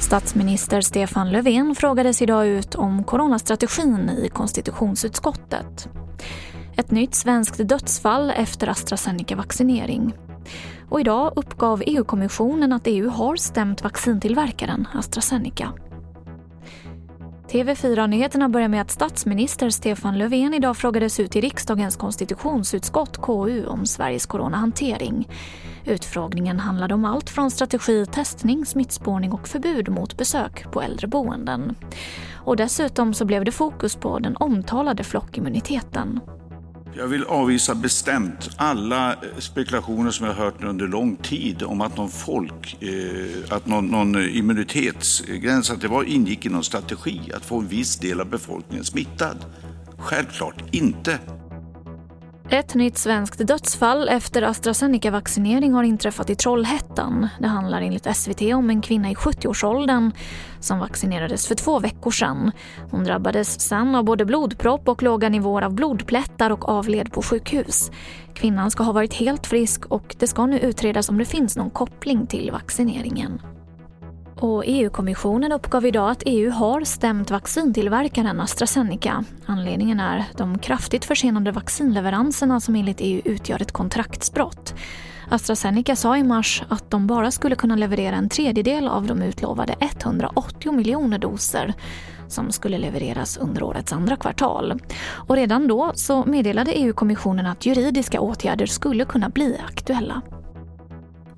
Statsminister Stefan Löfven frågades idag ut om coronastrategin i konstitutionsutskottet. Ett nytt svenskt dödsfall efter AstraZeneca-vaccinering. Och idag uppgav EU-kommissionen att EU har stämt vaccintillverkaren AstraZeneca. TV4-nyheterna börjar med att statsminister Stefan Löfven idag frågades ut i riksdagens konstitutionsutskott, KU, om Sveriges coronahantering. Utfrågningen handlade om allt från strategi, testning, smittspårning och förbud mot besök på äldreboenden. Och dessutom så blev det fokus på den omtalade flockimmuniteten. Jag vill avvisa bestämt alla eh, spekulationer som jag har hört under lång tid om att någon folk, eh, att någon, någon eh, immunitetsgräns, att det var, ingick i någon strategi att få en viss del av befolkningen smittad. Självklart inte. Ett nytt svenskt dödsfall efter AstraZeneca-vaccinering har inträffat i Trollhättan. Det handlar enligt SVT om en kvinna i 70-årsåldern som vaccinerades för två veckor sedan. Hon drabbades sen av både blodpropp och låga nivåer av blodplättar och avled på sjukhus. Kvinnan ska ha varit helt frisk och det ska nu utredas om det finns någon koppling till vaccineringen. Och EU-kommissionen uppgav idag att EU har stämt vaccintillverkaren AstraZeneca. Anledningen är de kraftigt försenade vaccinleveranserna som enligt EU utgör ett kontraktsbrott. AstraZeneca sa i mars att de bara skulle kunna leverera en tredjedel av de utlovade 180 miljoner doser som skulle levereras under årets andra kvartal. Och redan då så meddelade EU-kommissionen att juridiska åtgärder skulle kunna bli aktuella.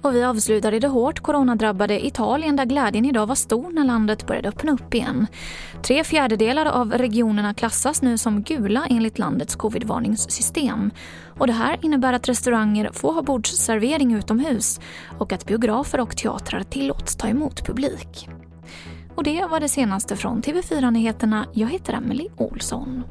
Och vi avslutade det hårt coronadrabbade Italien där glädjen idag var stor när landet började öppna upp igen. Tre fjärdedelar av regionerna klassas nu som gula enligt landets covidvarningssystem. Och det här innebär att restauranger får ha bordsservering utomhus och att biografer och teatrar tillåts ta emot publik. Och det var det senaste från TV4 Nyheterna. Jag heter Emily Olsson.